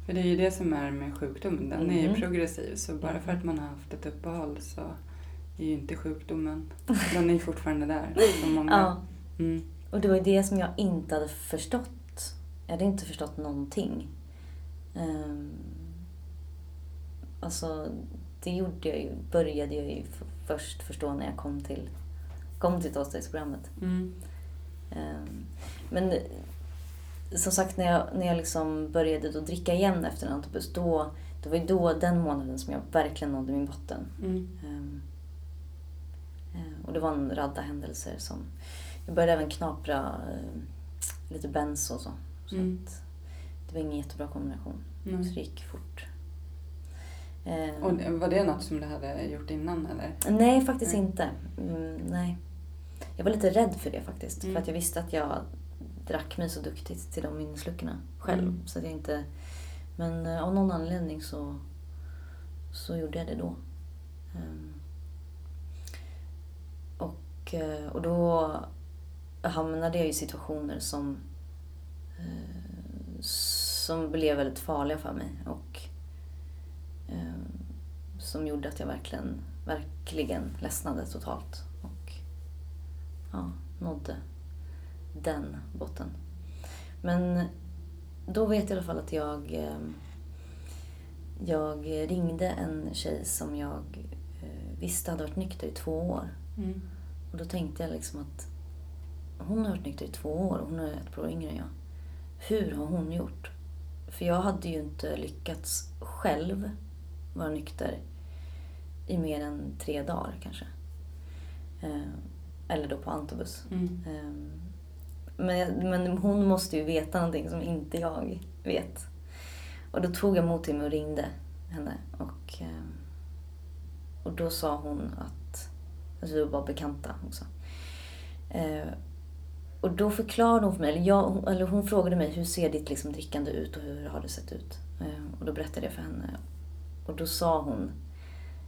För det är ju det som är med sjukdomen. Den är ju Mhm. progressiv. Så bara för att man har haft ett uppehåll så är ju inte sjukdomen... Den är ju fortfarande där. Många. Ja, Mm. och det var ju det som jag inte hade förstått. Jag hade inte förstått någonting. Um, alltså, det gjorde jag ju, började jag ju först förstå när jag kom till, kom till tolvstegsprogrammet. Mm. Ehm, Men som sagt, när jag, när jag liksom började då dricka igen efter en antibus, då, det var ju då den månaden som jag verkligen nådde min botten. Mm. Eh, Och det var en radda händelser som... Jag började även knapra eh, lite benzo och så. så Mm. att det var ingen jättebra kombination. Mm. Så det gick fort. Ehm, Och var det något som du hade gjort innan eller? Nej, faktiskt Nej. inte. Mm, nej. Jag var lite rädd för det faktiskt. Mm. För att jag visste att jag drack mig så duktigt till de minnesluckorna själv. Mm. Så att jag inte... Men eh, av någon anledning så, så gjorde jag det då. Ehm, och, eh, och då hamnade jag i situationer som, eh, som blev väldigt farliga för mig. Och eh, som gjorde att jag verkligen, verkligen ledsnade totalt. Och ja, nådde den botten. Men då vet jag i alla fall att jag, eh, jag ringde en tjej som jag eh, visste hade varit nykter i två år. Mm. Och då tänkte jag liksom att hon har varit nykter i två år och hon är ett par år yngre än jag. Hur har hon gjort? För jag hade ju inte lyckats själv vara nykter i mer än tre dagar kanske. Eh, eller då på Antobus. Mm. Men, men hon måste ju veta någonting som inte jag vet. Och då tog jag mod till mig och ringde henne. Och, eh, och då sa hon att, alltså vi var bara bekanta också. Eh, och då förklarade hon för mig, eller, jag, eller hon frågade mig hur ser ditt liksom drickande ut och hur har det sett ut? Eh, och då berättade jag för henne. Och då sa hon,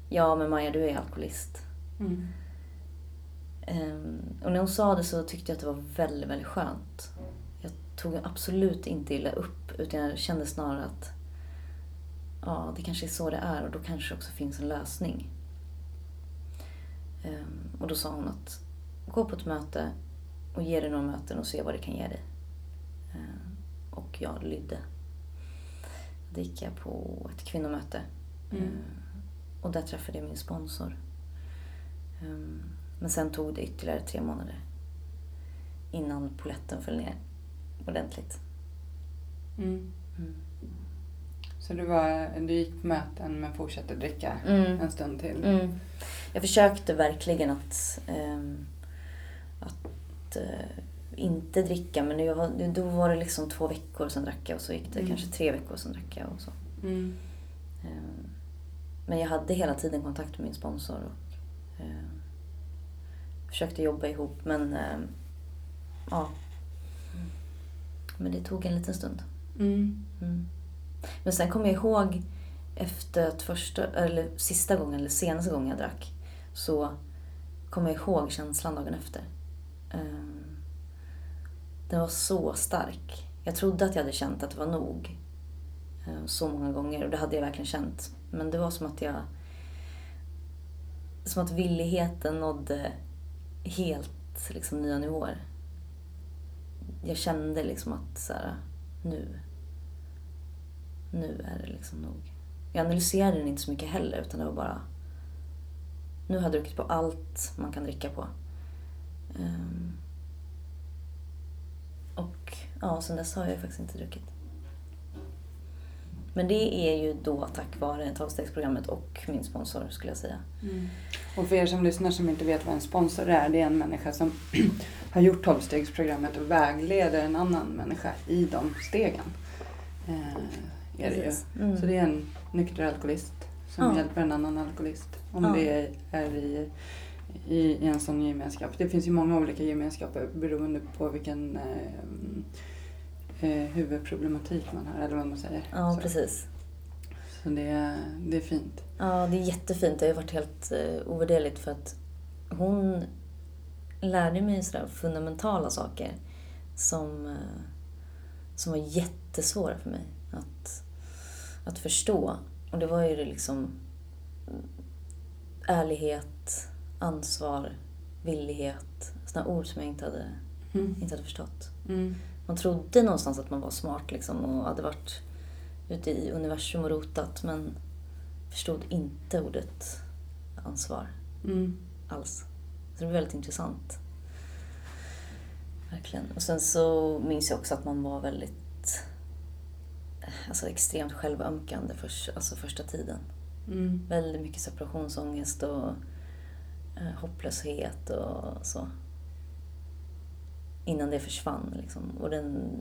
ja men Maja du är alkoholist. Mm. Ehm, och när hon sa det så tyckte jag att det var väldigt, väldigt skönt. Jag tog absolut inte illa upp utan jag kände snarare att ja, det kanske är så det är och då kanske det också finns en lösning. Ehm, och då sa hon att gå på ett möte och ge dig några möten och se vad det kan ge dig. Ehm, och jag lydde. Då gick jag på ett kvinnomöte. Mm. Och där träffade jag min sponsor. Men sen tog det ytterligare tre månader innan poletten föll ner ordentligt. Mm. Mm. Så du, var, du gick på möten men fortsatte dricka Mm. en stund till? Mm. Jag försökte verkligen att, ehm, att eh, inte dricka men jag var, då var det liksom två veckor sen drack jag och så gick det Mm. kanske tre veckor sen drack jag och så. Ehm, Men jag hade hela tiden kontakt med min sponsor och ehm, försökte jobba ihop men ehm, ja. Men det tog en liten stund. Mm. Mm. Men sen kommer jag ihåg efter att första, eller sista gången, eller senaste gången jag drack, så kommer jag ihåg känslan dagen efter. Ehm, Den var så stark. Jag trodde att jag hade känt att det var nog. eh, Så många gånger och det hade jag verkligen känt. Men det var som att jag... Som att villigheten nådde helt liksom, nya nivåer. Jag kände liksom att så här, nu, nu är det liksom nog. Jag analyserade den inte så mycket heller utan det var bara, nu har jag druckit på allt man kan dricka på. Um, och ja, sen dess har jag faktiskt inte druckit. Men det är ju då tack vare tolvstegsprogrammet och min sponsor skulle jag säga. Mm. Och för er som lyssnar som inte vet vad en sponsor är, det är en människa som har gjort tolvstegsprogrammet och vägleder en annan människa i de stegen. Eh, är det. Mm. Så det är en nykter alkoholist som Ja. hjälper en annan alkoholist. Om Ja. det är i, i, i en sån gemenskap. Det finns ju många olika gemenskaper beroende på vilken eh, eh, huvudproblematik man har, eller vad man säger. Ja, Så. precis. Så det, det är fint. Ja, det är jättefint. Det har varit helt eh, ovärderligt för att hon lärde mig sådär fundamentala saker som, eh, som var jättesvåra för mig att, att förstå. Och det var ju det liksom ärlighet, ansvar, villighet. Sådana ord som jag inte hade, Mm. inte hade förstått. Mm. Man trodde någonstans att man var smart liksom och hade varit ute i universum och rotat men förstod inte ordet ansvar Mm. alls. Så det var väldigt intressant. Verkligen. Och sen så minns jag också att man var väldigt alltså extremt självömkande för, alltså första tiden. Mm. Väldigt mycket separationsångest och eh, hopplöshet och så. Innan det försvann liksom. Och den,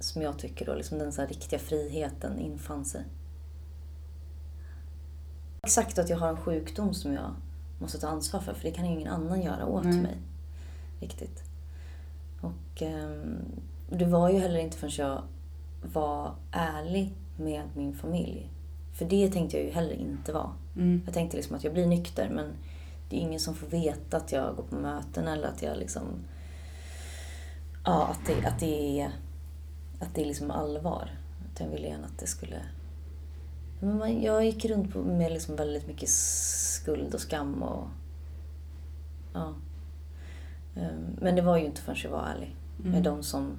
som jag tycker då, liksom den så här riktiga friheten infann sig. Exakt att jag har en sjukdom som jag måste ta ansvar för, för det kan ju ingen annan göra åt Nej. mig. Riktigt. Och ehm, det var ju heller inte förrän jag var ärlig med min familj. För det tänkte jag ju heller inte vara. Mm. Jag tänkte liksom att jag blir nykter men det är ingen som får veta att jag går på möten eller att jag liksom... Ja, att det, att det är, att det är liksom allvar. Utan jag ville gärna att det skulle... Men man, jag gick runt med liksom väldigt mycket skuld och skam och... Ja. Ehm, Men det var ju inte förrän jag var ärlig med Mm. de som,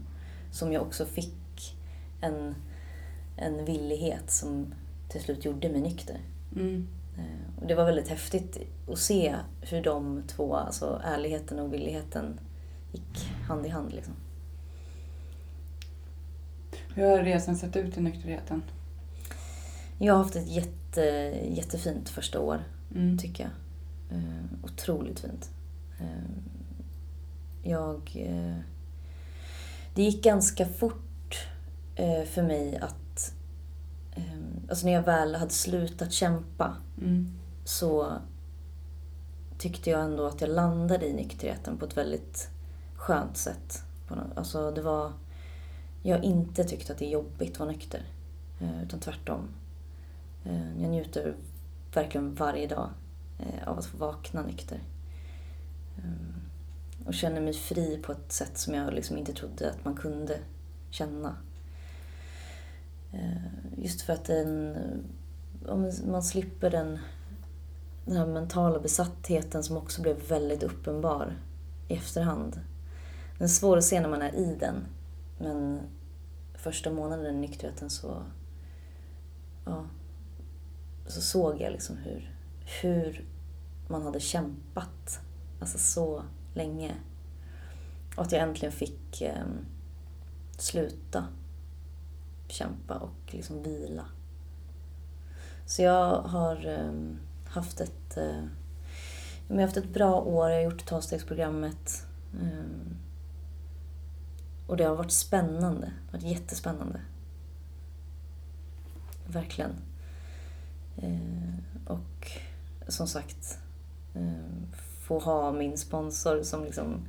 som jag också fick en, en villighet som till slut gjorde mig nykter. Mm. Eh, Och det var väldigt häftigt att se hur de två, alltså ärligheten och villigheten, gick hand i hand. Liksom. Hur har resan sett ut i nykterheten? Jag har haft ett jätte, jättefint första år, Mm. tycker jag. Eh, otroligt fint. Eh, jag... Eh, det gick ganska fort för mig att... Alltså när jag väl hade slutat kämpa Mm. så tyckte jag ändå att jag landade i nykterheten på ett väldigt skönt sätt. Alltså det var... Jag har inte tyckt att det är jobbigt att vara nykter. Eh, utan tvärtom. Eh, jag njuter verkligen varje dag eh, av att få vakna nykter. Och känner mig fri på ett sätt som jag liksom inte trodde att man kunde känna. Just för att den, om man slipper den, den här mentala besattheten som också blev väldigt uppenbar i efterhand. Den är svår att se när man är i den. Men första månaden i nykterheten så, ja, så såg jag liksom hur, hur man hade kämpat alltså så länge. Och att jag äntligen fick eh, sluta kämpa och liksom vila. Så jag har eh, haft ett, eh, jag har haft ett bra år. Jag har gjort tolvstegsprogrammet. Eh, och det har varit spännande. Det har varit jättespännande. Verkligen. Eh, och som sagt, eh, få ha min sponsor som liksom...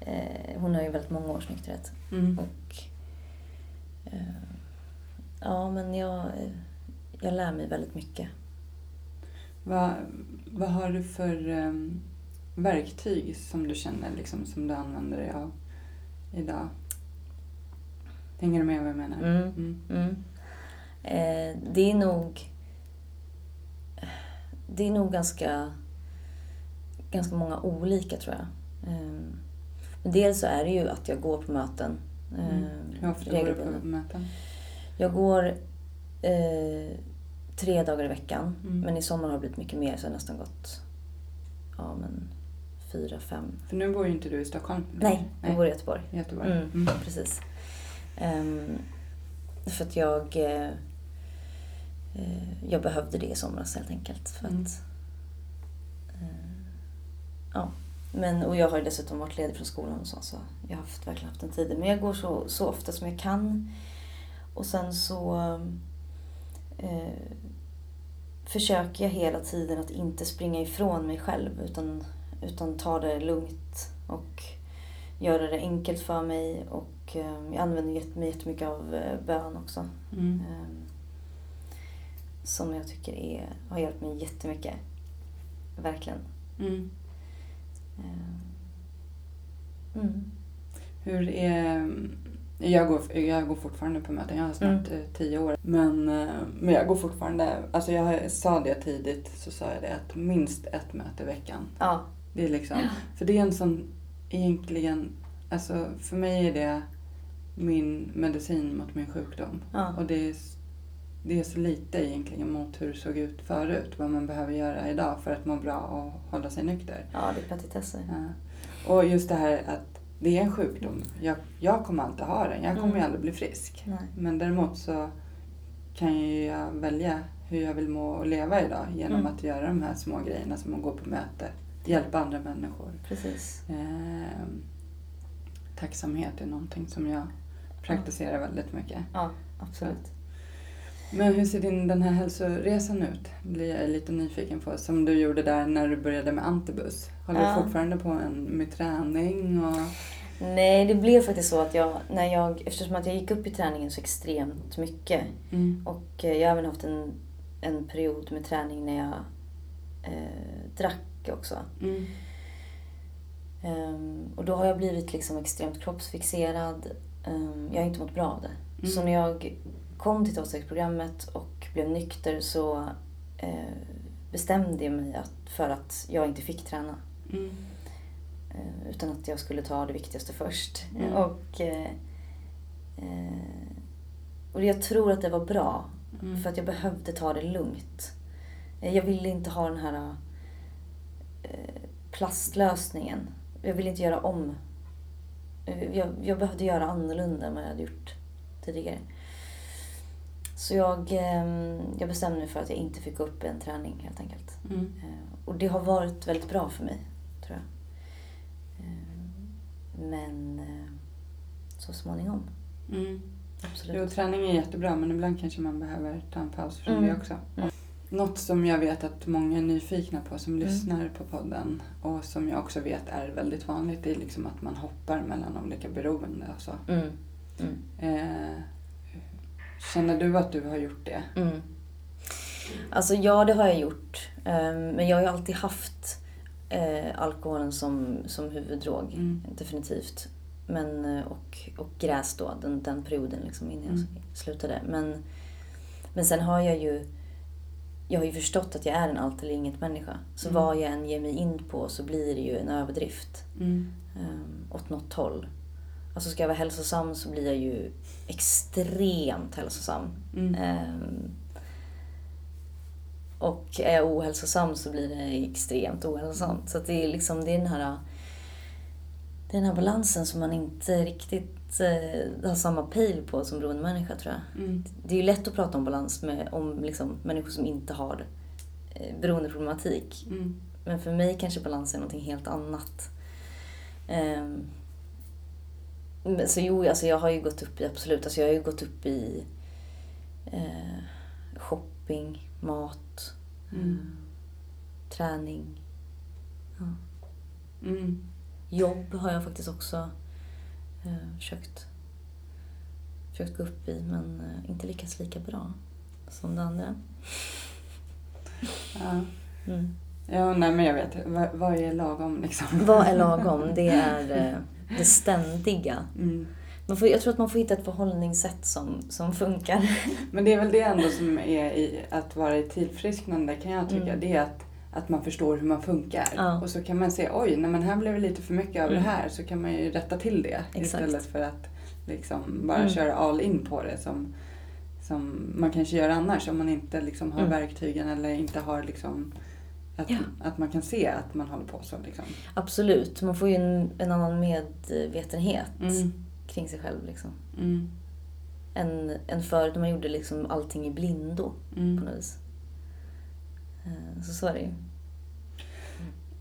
Eh, hon har ju väldigt många års nykterhet. Mm. Och... Ja, men jag, jag lär mig väldigt mycket. Vad, vad har du för verktyg som du känner liksom, som du använder dig av idag? Hänger du med vad jag menar? Mm. Mm. Mm. Eh, det är nog... Det är nog ganska, ganska många olika tror jag. Eh, men dels så är det ju att jag går på möten. Eh. Hur ofta går du på möten? Jag går eh, tre dagar i veckan. Mm. Men i sommar har det blivit mycket mer så jag har nästan gått ja, men fyra, fem. För nu bor ju inte du i Stockholm. Nej, jag bor i Göteborg. Göteborg. Mm, Mm. Precis. Ehm, för att jag, eh, jag behövde det i somras helt enkelt. För Mm. att, eh, ja. Men, och jag har dessutom varit ledig från skolan och så, så jag har haft, verkligen haft den tiden. Men jag går så, så ofta som jag kan. Och sen så eh, försöker jag hela tiden att inte springa ifrån mig själv utan, utan ta det lugnt och göra det enkelt för mig. Och eh, jag använder mig jättemycket av eh, bön också. Mm. Ehm, som jag tycker är, har hjälpt mig jättemycket. Verkligen. Mm. Eh, Mm. Hur är... Jag går, jag går fortfarande på möten. Jag har snart eh, tio år. Men, men jag går fortfarande... Alltså jag sa det tidigt, så sa jag det att minst ett möte i veckan. Ja. Det är liksom... För det är en sån... Egentligen... Alltså för mig är det min medicin mot min sjukdom. Och det är, det är så lite egentligen mot hur det såg ut förut. Vad man behöver göra idag för att må bra och hålla sig nykter. ja, det är petitesser. Ja. Och just det här att det är en sjukdom. Jag, jag kommer alltid ha den. Jag kommer Mm. ju aldrig bli frisk. Nej. Men däremot så kan ju jag välja hur jag vill må och leva idag genom Mm. att göra de här små grejerna som att gå på möte, hjälpa andra människor. Precis. Eh, tacksamhet är någonting som jag praktiserar väldigt mycket. Ja, absolut. Men hur ser din, den här hälsoresan ut? blir jag lite nyfiken på. Som du gjorde där när du började med Antibus. Håller Ja. du fortfarande på en, med träning? Och... Nej, det blev faktiskt så att jag, när jag, eftersom att jag gick upp i träningen så extremt mycket Mm. och eh, jag har även haft en, en period med träning när jag eh, drack också. Mm. Ehm, och då har jag blivit liksom extremt kroppsfixerad. Ehm, jag har inte mått bra av det. Mm. Så när jag kom till tolvstegsprogrammet och blev nykter så eh, bestämde jag mig att, för att jag inte fick träna. Mm. Eh, utan att jag skulle ta det viktigaste först. Mm. Och, eh, och jag tror att det var bra. Mm. För att jag behövde ta det lugnt. Jag ville inte ha den här plastlösningen. Jag ville inte göra om. Eh, Jag, jag behövde göra annorlunda än vad jag hade gjort tidigare. Så jag, eh, jag bestämde mig för att jag inte fick gå upp i en träning helt enkelt. Mm. Eh, Och det har varit väldigt bra för mig, tror jag. Eh, Men eh, så småningom, Mm. absolut. Jo, träning är jättebra men ibland kanske man behöver ta en paus från Mm. det också. Mm. Något som jag vet att många är nyfikna på som Mm. lyssnar på podden och som jag också vet är väldigt vanligt det är liksom att man hoppar mellan olika beroende och så. Mm. Mm. Eh, känner du att du har gjort det? Mm. Alltså ja, det har jag gjort. Ehm, Men jag har ju alltid haft eh, alkoholen som, som huvuddrog. Mm. Definitivt. Men, eh, och, och gräs då, den, den perioden liksom innan Mm. jag slutade. Men, men sen har jag ju jag har ju förstått att jag är en allt eller inget människa. Så Mm. vad jag än ger mig in på så blir det ju en överdrift. Mm. um, åt något håll. Alltså ska jag vara hälsosam så blir jag ju extremt hälsosam. Mm. Ehm, och är jag ohälsosam så blir det extremt ohälsosamt. Så det är liksom det är den här, det är den här balansen som man inte riktigt eh, har samma pejl på som beroendemänniska tror jag. Mm. Det är ju lätt att prata om balans med om liksom, människor som inte har eh, beroendeproblematik. Mm. Men för mig kanske balans är någonting helt annat. Men så jo, alltså jag har ju gått upp i, absolut, alltså jag har ju gått upp i eh, shopping, mat, Mm. träning. Ja. Mm. Jobb har jag faktiskt också eh, försökt, försökt gå upp i, men eh, inte lyckats lika bra som det andra. Ja. Mm. ja, nej men jag vet. Vad, vad är lagom liksom? Vad är lagom? Det är eh, det ständiga. Mm. Man får, jag tror att man får hitta ett förhållningssätt som, som funkar. Men det är väl det ändå som är i att vara i tillfrisknande kan jag tycka. Mm. Det är att, att man förstår hur man funkar. Ja. Och så kan man se, oj, nej, men här blev det lite för mycket av Mm. det här. Så kan man ju rätta till det. Exakt. Istället för att liksom bara Mm. köra all in på det. Som, som man kanske gör annars om man inte liksom har Mm. verktygen eller inte har liksom att, Ja. att man kan se att man håller på så. Liksom. Absolut, man får ju en, en annan medvetenhet Mm. kring sig själv. Liksom. Mm. Än, än förut när man gjorde liksom allting i blindo på Mm. något vis. Eh, Så så är det ju.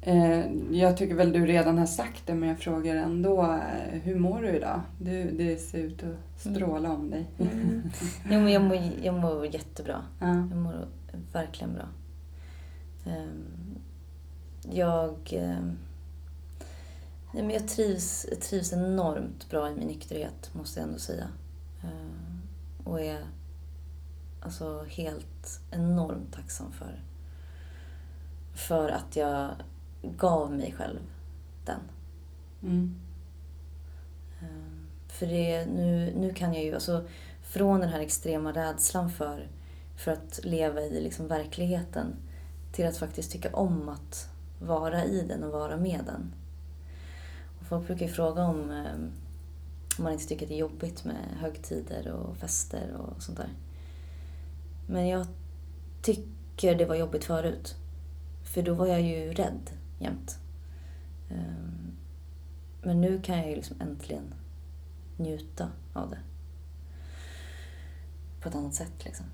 Eh, jag tycker väl du redan har sagt det men jag frågar ändå. eh, Hur mår du idag? Du, det ser ut att stråla om dig. Mm. Jo, men jag, mår, jag mår jättebra. Ja. Jag mår verkligen bra. Ehm, Jag, ehm, men jag, trivs, jag trivs enormt bra i min nykterhet, måste jag ändå säga. Ehm, Och är alltså helt enormt tacksam för. För att jag gav mig själv den. Mm. Ehm, För det, nu, nu kan jag ju, alltså från den här extrema rädslan för, för att leva i liksom verkligheten till att faktiskt tycka om att vara i den och vara med den. Och folk brukar ju fråga om, ehm, om man inte tycker det är jobbigt med högtider och fester och sånt där. Men jag tycker det var jobbigt förut. För då var jag ju rädd jämt. Ehm, Men nu kan jag ju liksom äntligen njuta av det. På ett annat sätt liksom.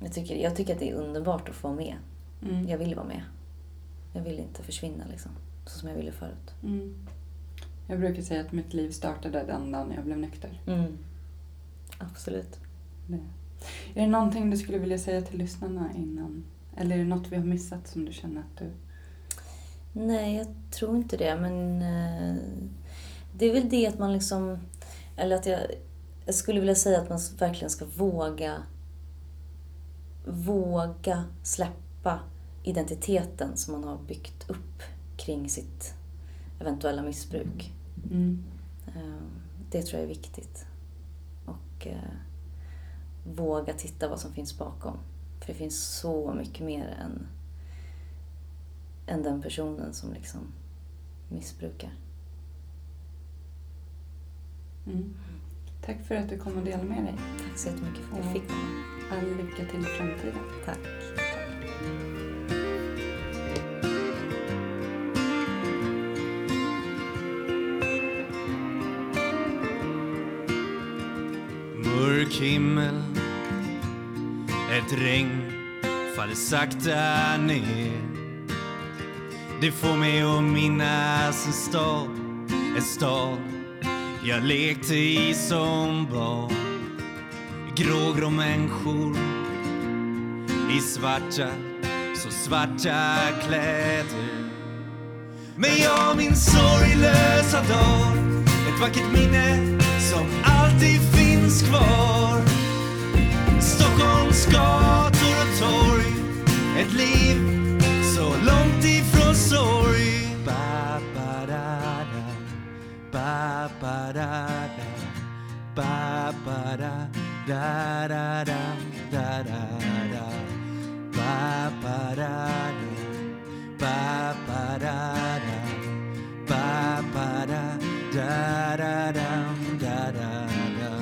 Jag tycker, jag tycker att det är underbart att få vara med. Mm. Jag vill vara med. Jag vill inte försvinna liksom. Så som jag ville förut. Mm. Jag brukar säga att mitt liv startade den dagen jag blev nykter. Mm. Absolut. Det. Är det någonting du skulle vilja säga till lyssnarna innan? Eller är det något vi har missat som du känner att du... Nej, jag tror inte det. Men eh, det är väl det att man liksom... Eller att jag, jag skulle vilja säga att man verkligen ska våga våga släppa identiteten som man har byggt upp kring sitt eventuella missbruk. Mm. Eh, Det tror jag är viktigt. Och eh, våga titta vad som finns bakom. För det finns så mycket mer än, än den personen som liksom missbrukar. Mm. Tack för att du kom och delade med dig. Tack så jättemycket för att jag fick komma. All lycka till i framtiden. Tack. Mörk himmel Ett regn faller sakta ner det får mig att minnas en stad En stad jag lekte i som barn. Grågrå människor i svarta, så svarta kläder. Men jag minns sorglösa dag, Ett vackert minne som alltid finns kvar. Stockholms gator och torg Ett liv långt ifrån ba, ba, da, da. Ba, ba, da, da. Ba, ba, da, da, da, da, da, da, da. Ba, ba, da, da. Ba, ba, da, da. Ba, ba, da, da, da, da da, da.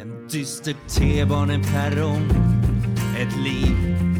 En dyster T-baneperrong Ett liv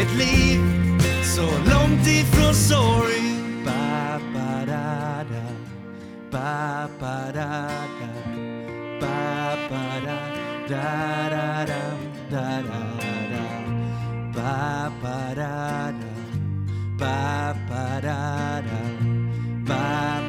Ett liv så långt ifrån sorg ba, ba, da, da. Ba, ba, da, da. Ba, ba, da, da, da, da, da, da, da. Ba, ba, da, da. Ba, ba, da, da. Ba,